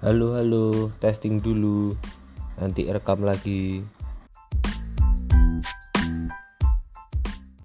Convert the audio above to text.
Halo halo, testing dulu. Nanti rekam lagi.